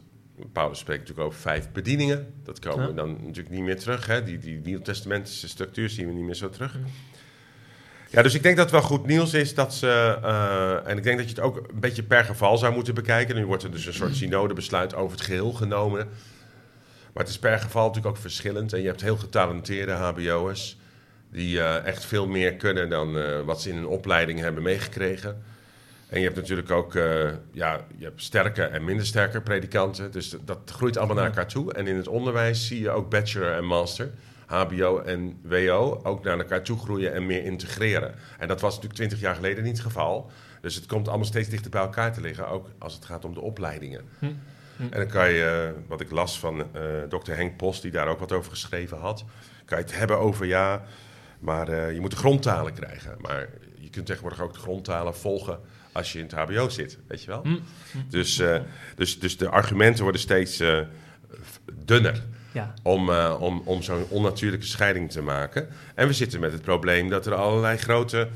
Paulus spreekt natuurlijk over vijf bedieningen. Dat komen Ja. we dan natuurlijk niet meer terug. Hè. Die, die Nieuwtestamentische structuur zien we niet meer zo terug. Mm. Ja, dus ik denk dat het wel goed nieuws is dat ze. eh, en ik denk dat je het ook een beetje per geval zou moeten bekijken. Nu wordt er dus een soort synodebesluit over het geheel genomen. Maar het is per geval natuurlijk ook verschillend. En je hebt heel getalenteerde HBO'ers. die eh, echt veel meer kunnen dan eh, wat ze in hun opleiding hebben meegekregen. En je hebt natuurlijk ook ja, je hebt sterke en minder sterke predikanten. Dus dat, dat groeit allemaal naar elkaar toe. En in het onderwijs zie je ook bachelor en master. HBO en WO ook naar elkaar toe groeien en meer integreren. En dat was natuurlijk twintig jaar geleden niet het geval. Dus het komt allemaal steeds dichter bij elkaar te liggen, ook als het gaat om de opleidingen. Hm. Hm. En dan kan je, eh, wat ik las van eh dokter Henk Post, die daar ook wat over geschreven had, kan je het hebben over ja, maar eh, je moet de grondtalen krijgen. Maar je kunt tegenwoordig ook de grondtalen volgen als je in het HBO zit, weet je wel? Hm. Dus, dus, dus de argumenten worden steeds dunner Ja. om, eh, om, om zo'n onnatuurlijke scheiding te maken. En we zitten met het probleem dat er allerlei grote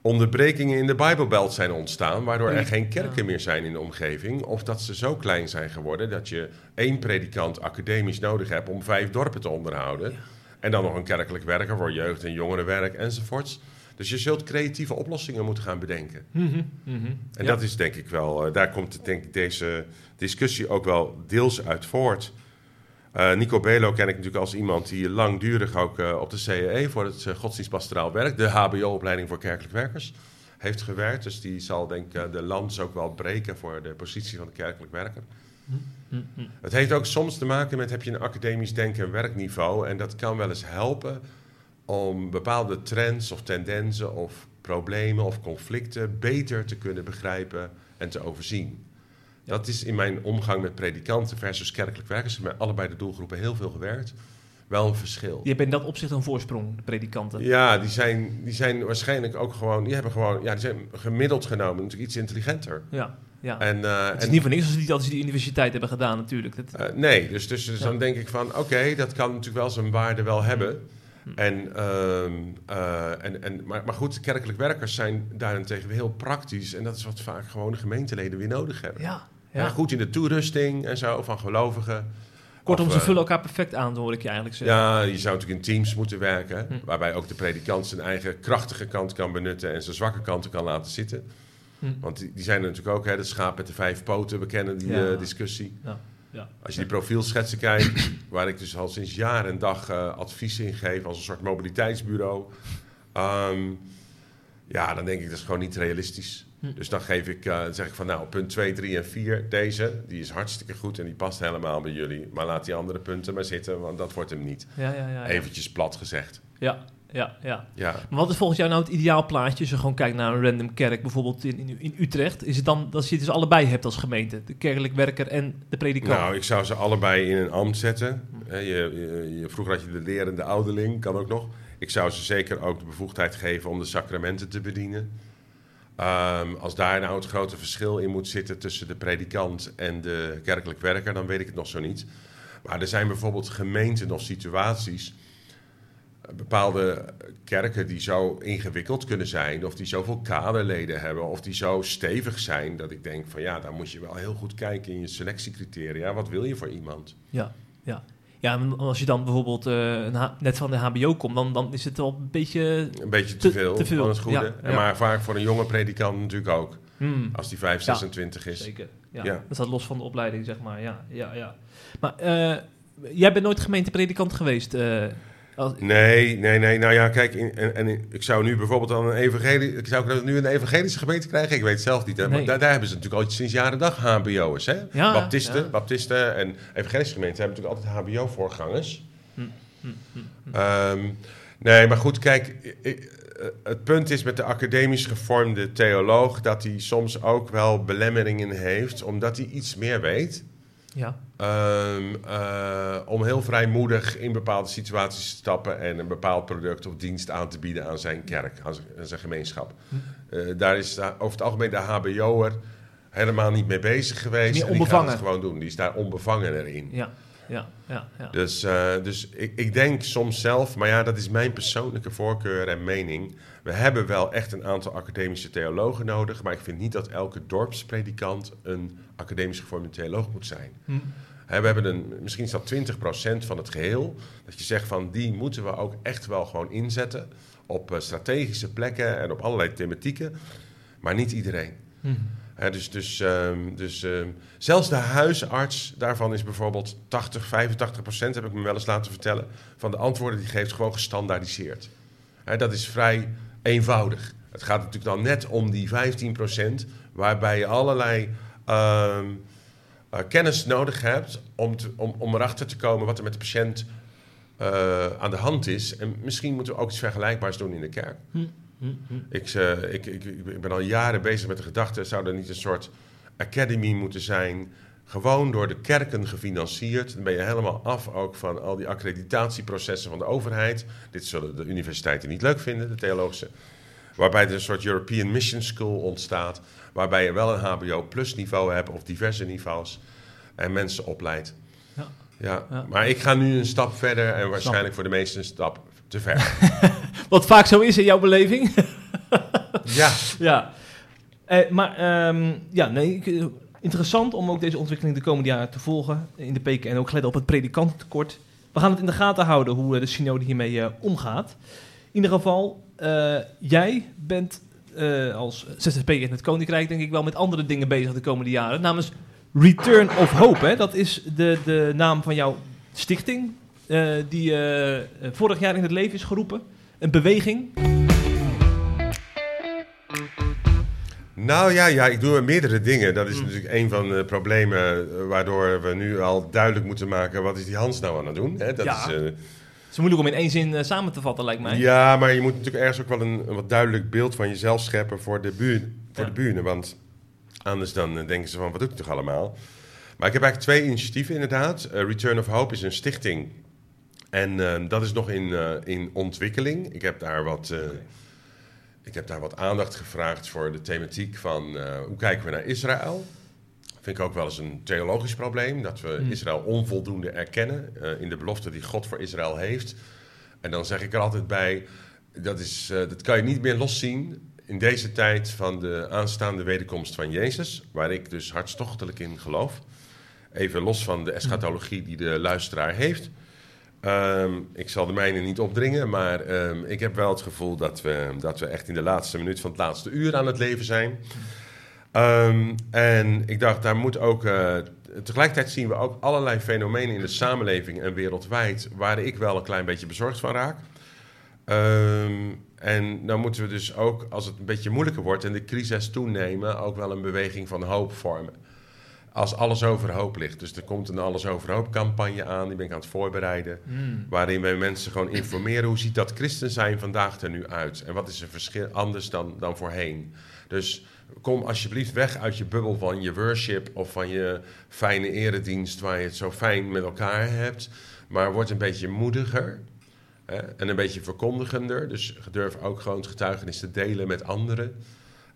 onderbrekingen in de Bijbelbelt zijn ontstaan, waardoor er geen kerken meer zijn in de omgeving, of dat ze zo klein zijn geworden dat je één predikant academisch nodig hebt om vijf dorpen te onderhouden. En dan nog een kerkelijk werker voor jeugd- en jongerenwerk enzovoorts. Dus je zult creatieve oplossingen moeten gaan bedenken. Mhm, mhm. En Ja. dat is denk ik wel, eh, daar komt denk ik deze discussie ook wel deels uit voort. Eh, Nico Belo ken ik natuurlijk als iemand die langdurig ook eh, op de CEE voor het uh, godsdienstpastoraal werk, de HBO-opleiding voor kerkelijk werkers, heeft gewerkt. Dus die zal denk ik de lans ook wel breken voor de positie van de kerkelijk werker. Hm, hm. Het heeft ook soms te maken met heb je een academisch denken en werkniveau. En dat kan wel eens helpen om bepaalde trends of tendensen of problemen of conflicten beter te kunnen begrijpen en te overzien. Dat is in mijn omgang met predikanten versus kerkelijk werkers, met allebei de doelgroepen heel veel gewerkt, wel een verschil. Die hebben in dat opzicht een voorsprong, de predikanten. Ja, die zijn, die zijn waarschijnlijk ook gewoon, die hebben gewoon, ja, die zijn gemiddeld genomen natuurlijk iets intelligenter. Ja, ja. En, eh, het is en- niet voor niks als ze niet altijd die universiteit hebben gedaan natuurlijk. Dat, Eh, nee, dus, dus, dus Ja. dan denk ik van, oké, dat kan natuurlijk wel zijn waarde wel hebben. Hm. En, ehm, eh, en, en, maar, maar goed, kerkelijk werkers zijn daarentegen heel praktisch. En dat is wat vaak gewoon de gemeenteleden weer nodig hebben. ja, Ja, goed in de toerusting en zo van gelovigen. Kortom, Of, ze eh, vullen elkaar perfect aan, hoor ik je eigenlijk zeggen. Ja, je zou natuurlijk in teams moeten werken. Hm. Waarbij ook de predikant zijn eigen krachtige kant kan benutten en zijn zwakke kanten kan laten zitten. Hm. Want die, die zijn er natuurlijk ook, hè, de schaap met de vijf poten, we kennen die Ja. eh, discussie. Ja, ja. Als je die profielschetsen kijkt, <coughs> waar ik dus al sinds jaar en dag eh, advies in geef als een soort mobiliteitsbureau. ehm, ja, dan denk ik dat is gewoon niet realistisch. Hm. Dus dan geef ik, dan zeg ik van nou, punt 2, 3 en 4, deze, die is hartstikke goed en die past helemaal bij jullie. Maar laat die andere punten maar zitten, want dat wordt hem niet. Ja, ja, ja. Eventjes plat gezegd. Ja, ja, ja. Ja. Maar wat is volgens jou nou het ideaalplaatje? Als je gewoon kijkt naar een random kerk, bijvoorbeeld in, in, in Utrecht. Is het dan dat je dus allebei hebt als gemeente? De kerkelijk werker en de predikant? Nou, ik zou ze allebei in een ambt zetten. Hè, Je, je, je- vroeger had je de lerende ouderling, kan ook nog. Ik zou ze zeker ook de bevoegdheid geven om de sacramenten te bedienen. Ehm, als daar nou het grote verschil in moet zitten tussen de predikant en de kerkelijk werker, dan weet ik het nog zo niet. Maar er zijn bijvoorbeeld gemeenten of situaties, eh, bepaalde kerken die zo ingewikkeld kunnen zijn, of die zoveel kaderleden hebben, of die zo stevig zijn, dat ik denk van ja, daar moet je wel heel goed kijken in je selectiecriteria. Wat wil je voor iemand? Ja, ja. Ja, als je dan bijvoorbeeld eh, net van de HBO komt, dan, dan is het wel een beetje... Een beetje te, Te- veel, te veel, van het goede. ja, En ja. Maar vaak voor een jonge predikant natuurlijk ook, hmm, als die 5, Ja. 26 is. zeker. Ja. Dat staat los van de opleiding, zeg maar. Ja, ja, ja. Maar eh, jij bent nooit gemeentepredikant geweest? eh, als, Nee, nee, nee. Nou ja, kijk, in, en, en ik zou nu bijvoorbeeld dan een evangelie, ik zou nu een evangelische gemeente krijgen. Ik weet het zelf niet. Hè? Maar daar, daar hebben ze natuurlijk al sinds jaren dag HBO'ers. Hè? Ja, Baptisten, ja. Baptisten en evangelische gemeenten hebben natuurlijk altijd HBO-voorgangers. Hm, hm, hm, hm. Ehm, nee, maar goed, kijk, eh, het punt is met de academisch gevormde theoloog dat hij soms ook wel belemmeringen heeft, omdat hij iets meer weet. Ja. Ehm, eh, om heel vrijmoedig in bepaalde situaties te stappen en een bepaald product of dienst aan te bieden aan zijn kerk, aan zijn, aan zijn gemeenschap. Hm. Eh, daar is over het algemeen de HBO'er helemaal niet mee bezig geweest. Meer en die gaat onbevangen. het gewoon doen. Die is daar onbevangener in. Ja, ja, ja. ja. Dus, eh, dus ik, ik denk soms zelf, maar ja, dat is mijn persoonlijke voorkeur en mening. We hebben wel echt een aantal academische theologen nodig, maar ik vind niet dat elke dorpspredikant een academisch gevormde theoloog moet zijn. Hm. We hebben een, misschien is dat 20% van het geheel. Dat je zegt van die moeten we ook echt wel gewoon inzetten op eh, strategische plekken en op allerlei thematieken. Maar niet iedereen. Hm. Dus dus, ehm, dus ehm, zelfs de huisarts, daarvan is bijvoorbeeld 80, 85 procent, heb ik me wel eens laten vertellen, van de antwoorden die geeft gewoon gestandaardiseerd. Dat is vrij eenvoudig. Het gaat natuurlijk dan net om die 15 procent, waarbij je allerlei ehm, eh, kennis nodig hebt om, om, om erachter te komen wat er met de patiënt eh, aan de hand is. En misschien moeten we ook iets vergelijkbaars doen in de kerk. Hm, hm. Ik, eh, ik, ik, ik ben al jaren bezig met de gedachte: zou er niet een soort academy moeten zijn gewoon door de kerken gefinancierd. Dan ben je helemaal af ook van al die accreditatieprocessen van de overheid. Dit zullen de universiteiten niet leuk vinden, de theologische. Waarbij er een soort European Mission School ontstaat. Waarbij je wel een HBO plus niveau hebt of diverse niveaus. En mensen opleidt. Ja. Ja. Ja. maar ik ga nu een stap verder en waarschijnlijk voor de meesten een stap te ver. <laughs> Wat vaak zo is in jouw beleving. <laughs> ja, ja. Eh, maar ehm, ja, nee, eh, interessant om ook deze ontwikkeling de komende jaren te volgen in de PK en ook gelet op het predikantentekort. We gaan het in de gaten houden hoe eh, de synode hiermee eh, omgaat. In ieder geval, jij bent eh, als ZZP in het Koninkrijk denk ik wel met andere dingen bezig de komende jaren. Namens Return of Hope, hè? dat is de, de naam van jouw stichting eh, die eh, vorig jaar in het leven is geroepen. Een beweging. Nou ja, ja, ik doe meerdere dingen. Dat is Mm. natuurlijk een van de problemen eh, waardoor we nu al duidelijk moeten maken... wat is die Hans nou aan het doen? Hè? Dat Ja. is, eh, Het is moeilijk om in één zin samen te vatten, lijkt mij. ja, maar je moet natuurlijk ergens ook wel een, een wat duidelijk beeld van jezelf scheppen voor de, buur, voor Ja. de buren. Want anders dan eh, denken ze van, wat doe ik toch allemaal? Maar ik heb eigenlijk twee initiatieven inderdaad. Eh, Return of Hope is een stichting. En eh, dat is nog in, eh, in ontwikkeling. Ik heb daar wat... Ik heb daar wat aandacht gevraagd voor de thematiek van hoe kijken we naar Israël. Vind ik ook wel eens een theologisch probleem, dat we Mm. Israël onvoldoende erkennen in de belofte die God voor Israël heeft. En dan zeg ik er altijd bij, dat, is, dat kan je niet meer loszien in deze tijd van de aanstaande wederkomst van Jezus, waar ik dus hartstochtelijk in geloof. Even los van de eschatologie die de luisteraar heeft. Ehm, ik zal de mijne niet opdringen, maar ehm, ik heb wel het gevoel dat we, dat we echt in de laatste minuut van het laatste uur aan het leven zijn. Ehm, en ik dacht, daar moet ook. eh, tegelijkertijd zien we ook allerlei fenomenen in de samenleving en wereldwijd. waar ik wel een klein beetje bezorgd van raak. Ehm, en dan moeten we dus ook, als het een beetje moeilijker wordt en de crisis toenemen. ook wel een beweging van hoop vormen als alles overhoop ligt. Dus er komt een alles overhoop campagne aan, die ben ik aan het voorbereiden. Hmm. Waarin wij mensen gewoon informeren hoe ziet dat christen zijn vandaag er nu uit. En wat is er verschil anders dan, dan voorheen. Dus kom alsjeblieft weg uit je bubbel van je worship of van je fijne eredienst waar je het zo fijn met elkaar hebt. Maar word een beetje moediger. En een beetje verkondigender. Dus durf ook gewoon het getuigenis te delen met anderen.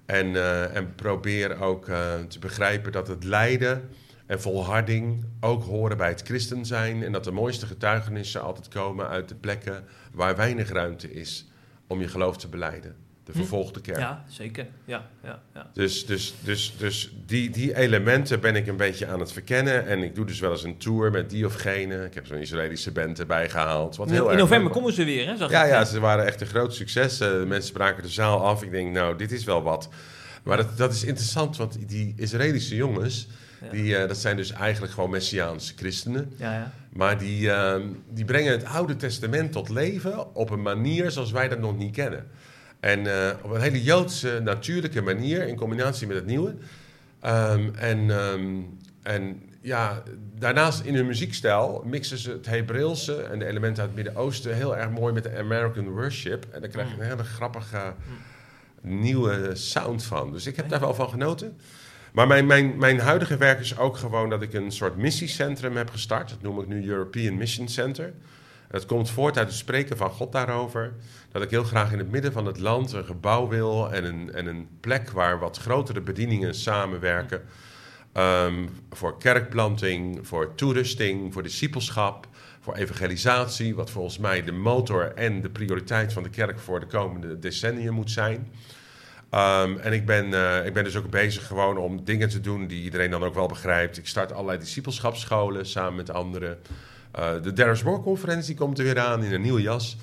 En, eh, en probeer ook eh, te begrijpen dat het lijden en volharding ook horen bij het christen zijn. En dat de mooiste getuigenissen altijd komen uit de plekken waar weinig ruimte is om je geloof te beleiden. De vervolgde kerk. Ja, zeker. Ja, ja, ja. Dus, dus, dus, dus die, die elementen ben ik een beetje aan het verkennen. En ik doe dus wel eens een tour met die of gene. Ik heb zo'n Israëlische band erbij gehaald. Wat heel in erg november leuk komen ze weer, hè? Zag Ja, ik. ja, ze waren echt een groot succes. Eh, de mensen spraken de zaal af. Ik denk, nou, dit is wel wat. Maar dat, dat is interessant, want die Israëlische jongens... Ja. Die, eh, dat zijn dus eigenlijk gewoon Messiaanse christenen. Ja, ja. Maar die, ehm, die brengen het Oude Testament tot leven op een manier zoals wij dat nog niet kennen. En eh, op een hele Joodse, natuurlijke manier in combinatie met het Nieuwe. Ehm, en, ehm, en ja, daarnaast in hun muziekstijl mixen ze het Hebreeuwse en de elementen uit het Midden-Oosten heel erg mooi met de American worship. En dan krijg je een hele grappige nieuwe sound van. Dus ik heb daar wel van genoten. Maar mijn, mijn, mijn huidige werk is ook gewoon dat ik een soort missiecentrum heb gestart. Dat noem ik nu European Mission Center. Het komt voort uit het spreken van God daarover. Dat ik heel graag in het midden van het land een gebouw wil en een, en een plek waar wat grotere bedieningen samenwerken. Ehm, voor kerkplanting, voor toerusting, voor discipelschap, voor evangelisatie. Wat volgens mij de motor en de prioriteit van de kerk voor de komende decennia moet zijn. Ehm, en ik ben, eh, ik ben dus ook bezig gewoon om dingen te doen die iedereen dan ook wel begrijpt. Ik start allerlei discipelschapsscholen samen met anderen. Eh, de Darris Moore conferentie komt er weer aan in een nieuwe jas.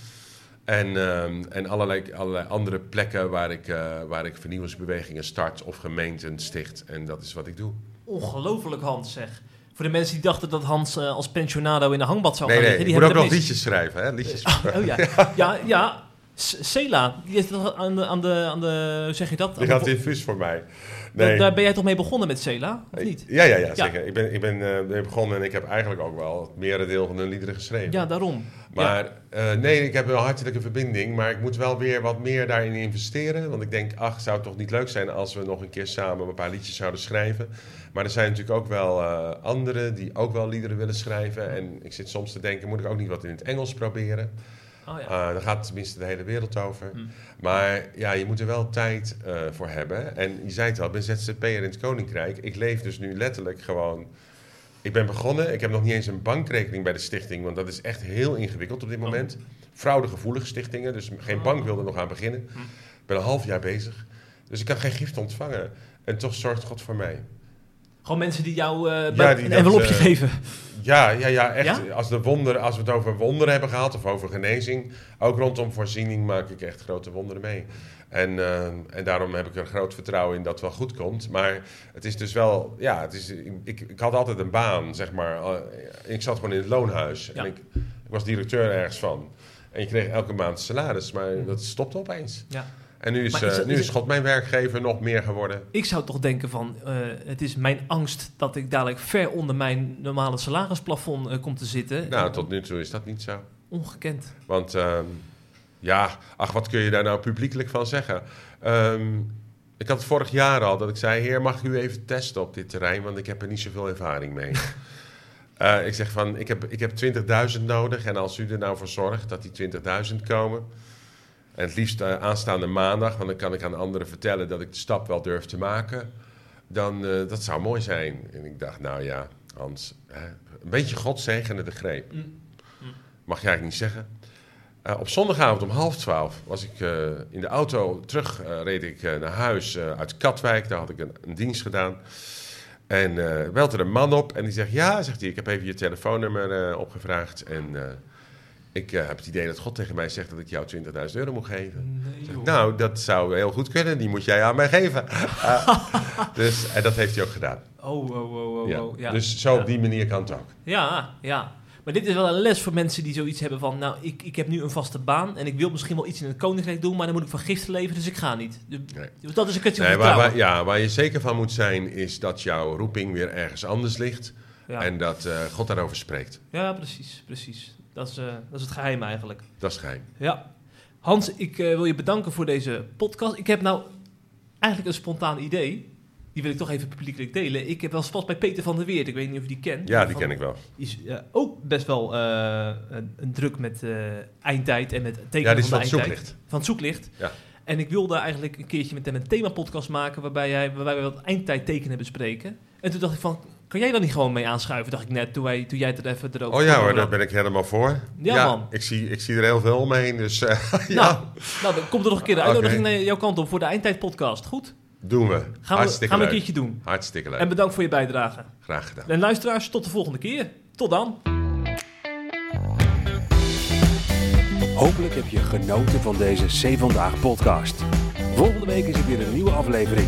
En, ehm, en allerlei, allerlei andere plekken waar ik, eh, waar ik vernieuwingsbewegingen start of gemeenten sticht. En dat is wat ik doe. Ongelooflijk, Hans, zeg. Voor de mensen die dachten dat Hans eh, als pensionado in de hangbad zou Nee, gaan nee, liggen. ik Die moet ook nog liedjes schrijven. Hè? Liedjes. <laughs> Oh ja, ja, ja. Cela, die is aan de, aan de, aan de, hoe zeg je dat? Die gaat infuus voor mij. Nee. Daar ben jij toch mee begonnen met Cela, of niet? Ja, ja, ja, zeker. Ik ben, ik ben eh, begonnen en ik heb eigenlijk ook wel het merendeel van hun liederen geschreven. Ja, daarom. Maar eh, nee, ik heb een hartelijke verbinding, maar ik moet wel weer wat meer daarin investeren. Want ik denk, ach, zou het toch niet leuk zijn als we nog een keer samen een paar liedjes zouden schrijven. Maar er zijn natuurlijk ook wel eh, anderen die ook wel liederen willen schrijven. En ik zit soms te denken, moet ik ook niet wat in het Engels proberen? Oh, ja. Uh, daar gaat tenminste de hele wereld over. Hm. Maar ja, je moet er wel tijd eh, voor hebben. En je zei het al, ik ben ZZP'er in het Koninkrijk. Ik leef dus nu letterlijk gewoon... Ik ben begonnen, ik heb nog niet eens een bankrekening bij de stichting... want dat is echt heel ingewikkeld op dit moment. Fraudegevoelige stichtingen, dus geen Oh. bank wilde nog aan beginnen. Hm. Ik ben een half jaar bezig. Dus ik kan geen gift ontvangen. En toch zorgt God voor mij. Gewoon mensen die jou eh, bij die een dat, envelopje eh, geven. Ja, ja, ja, echt. Ja? Als, de wonder, als we het over wonderen hebben gehad of over genezing, ook rondom voorziening maak ik echt grote wonderen mee. En, eh, en daarom heb ik er groot vertrouwen in dat het wel goed komt. Maar het is dus wel, ja, het is, ik, ik had altijd een baan, zeg maar. Eh, Ik zat gewoon in het loonhuis. Ja. En ik, ik was directeur ergens van. En je kreeg elke maand salaris, maar dat stopte opeens. Ja. En nu is, Maar is eh, dat- nu is God mijn werkgever nog meer geworden. Ik zou toch denken van, eh, het is mijn angst dat ik dadelijk ver onder mijn normale salarisplafond eh, kom te zitten. Nou, tot nu toe is dat niet zo. Ongekend. Want ehm, ja, ach, wat kun je daar nou publiekelijk van zeggen? Ehm, ik had het vorig jaar al dat ik zei: Heer, mag ik u even testen op dit terrein? Want ik heb er niet zoveel ervaring mee. <laughs> Ik zeg van: Ik heb, ik heb 20.000 nodig. En als u er nou voor zorgt dat die 20.000 komen. En het liefst eh, aanstaande maandag, want dan kan ik aan anderen vertellen dat ik de stap wel durf te maken. Dan, eh, dat zou mooi zijn. En ik dacht, nou ja, Hans, hè, een beetje God zegene de greep. Mm. Mag jij eigenlijk niet zeggen. Eh, op zondagavond om half twaalf was ik in de auto terug. reed ik naar huis uit Katwijk. Daar had ik een, een dienst gedaan. En belt er een man op en die zegt: Ja, zegt hij, ik heb even je telefoonnummer opgevraagd. En ik eh, heb het idee dat God tegen mij zegt dat ik jou 20.000 euro moet geven. Nee. Nou, dat zou heel goed kunnen. Die moet jij aan mij geven. <laughs> Ah, dus, en dat heeft hij ook gedaan. Oh, oh, oh, oh, Ja. oh, ja. Dus zo Ja. op die manier kan het ook. Ja, ja. Maar dit is wel een les voor mensen die zoiets hebben van... nou, ik, ik heb nu een vaste baan en ik wil misschien wel iets in het koninkrijk doen... maar dan moet ik van giften leven, dus ik ga niet. Dus Nee. Dat is een kwestie van Nee, waar, ja, waar je zeker van moet zijn, is dat jouw roeping weer ergens anders ligt. En dat eh, God daarover spreekt. ja, precies, precies. Dat is, eh, dat is het geheim eigenlijk. Dat is geheim. Ja. Hans, ik eh, wil je bedanken voor deze podcast. Ik heb nou eigenlijk een spontaan idee. Die wil ik toch even publiekelijk delen. Ik heb wel eens vast bij Peter van der Weert. Ik weet niet of je die kent. Ja, die Van- ken ik wel. Die is eh, ook best wel een, een druk met eindtijd en met tekenen Ja, die is van het zoeklicht. Van het zoeklicht. Ja. En ik wilde eigenlijk een keertje met hem een themapodcast maken... waarbij, hij, waarbij we wat eindtijdtekenen bespreken. En toen dacht ik van... Kan jij dan niet gewoon mee aanschuiven, dacht ik net, toen, wij, toen jij het er even erover Oh ja hoor, daar ben ik helemaal voor. Ja, man. Ik zie, ik zie er heel veel omheen, dus eh, <laughs> ja, Nou, nou, dan komt er nog een keer de uitnodiging naar jouw kant op voor de Eindtijd-podcast. Goed? doen we. Gaan we, Hartstikke gaan we een leuk. keertje doen. Hartstikke leuk. En bedankt voor je bijdrage. Graag gedaan. En luisteraars, tot de volgende keer. Tot dan. Hopelijk heb je genoten van deze C Vandaag podcast. Volgende week is er weer een nieuwe aflevering.